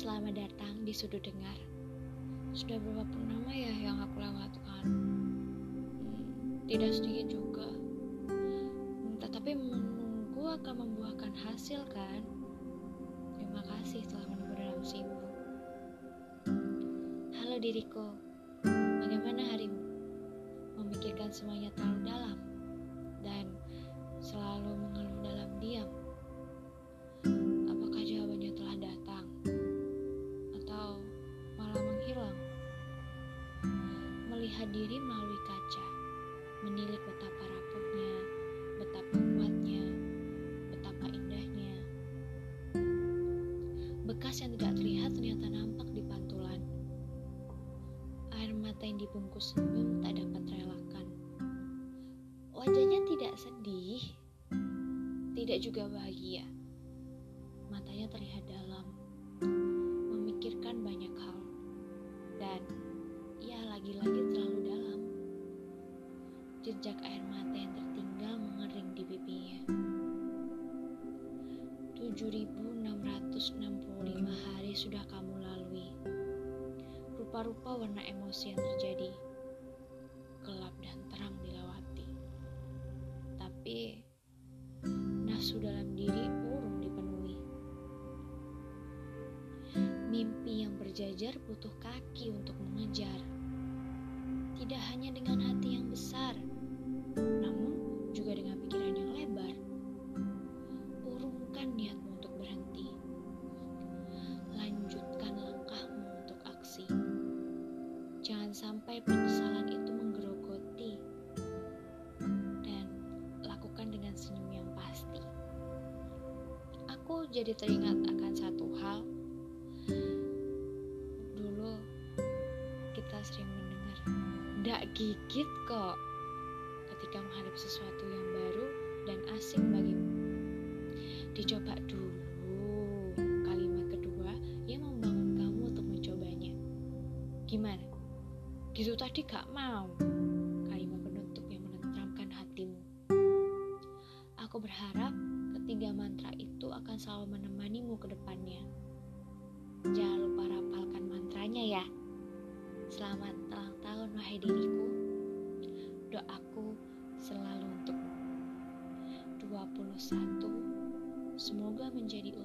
Selamat datang di sudut dengar. Sudah berapa purnama ya yang aku lewatkan? Hmm, tidak sedikit juga. Hmm, tetapi menunggu akan membuahkan hasil kan? Terima kasih telah menunggu dalam sibuk. Halo diriku, bagaimana harimu? Memikirkan semuanya terlalu dalam Melihat diri melalui kaca, menilik betapa rapuhnya, betapa kuatnya, betapa indahnya. Bekas yang tidak terlihat ternyata nampak di pantulan. Air mata yang dibungkus senyum tak dapat relakan. Wajahnya tidak sedih, tidak juga bahagia. Matanya terlihat dalam, memikirkan banyak hal, dan ia lagi-lagi terlalu dalam. Jejak air mata yang tertinggal mengering di pipinya. 7665 hari sudah kamu lalui. Rupa-rupa warna emosi yang terjadi. Gelap dan terang dilewati. Tapi nafsu dalam diri Mimpi yang berjajar butuh kaki untuk mengejar. Tidak hanya dengan hati yang besar, namun juga dengan pikiran yang lebar. Urungkan niatmu untuk berhenti. Lanjutkan langkahmu untuk aksi. Jangan sampai penyesalan itu menggerogoti. Dan lakukan dengan senyum yang pasti. Aku jadi teringat akan satu hal. Dulu kita sering mendengar, "Ndak gigit kok." Ketika menghadapi sesuatu yang baru dan asing bagimu. Dicoba dulu. Kalimat kedua yang membangun kamu untuk mencobanya. Gimana? Gitu tadi gak mau. Kalimat penutup yang menenteramkan hatimu. Aku berharap ketiga mantra itu akan selalu menemanimu ke depannya. Jangan lupa rapalkan mantranya ya. Selamat ulang tahun wahai diriku. Doaku selalu untukmu. 21 Semoga menjadi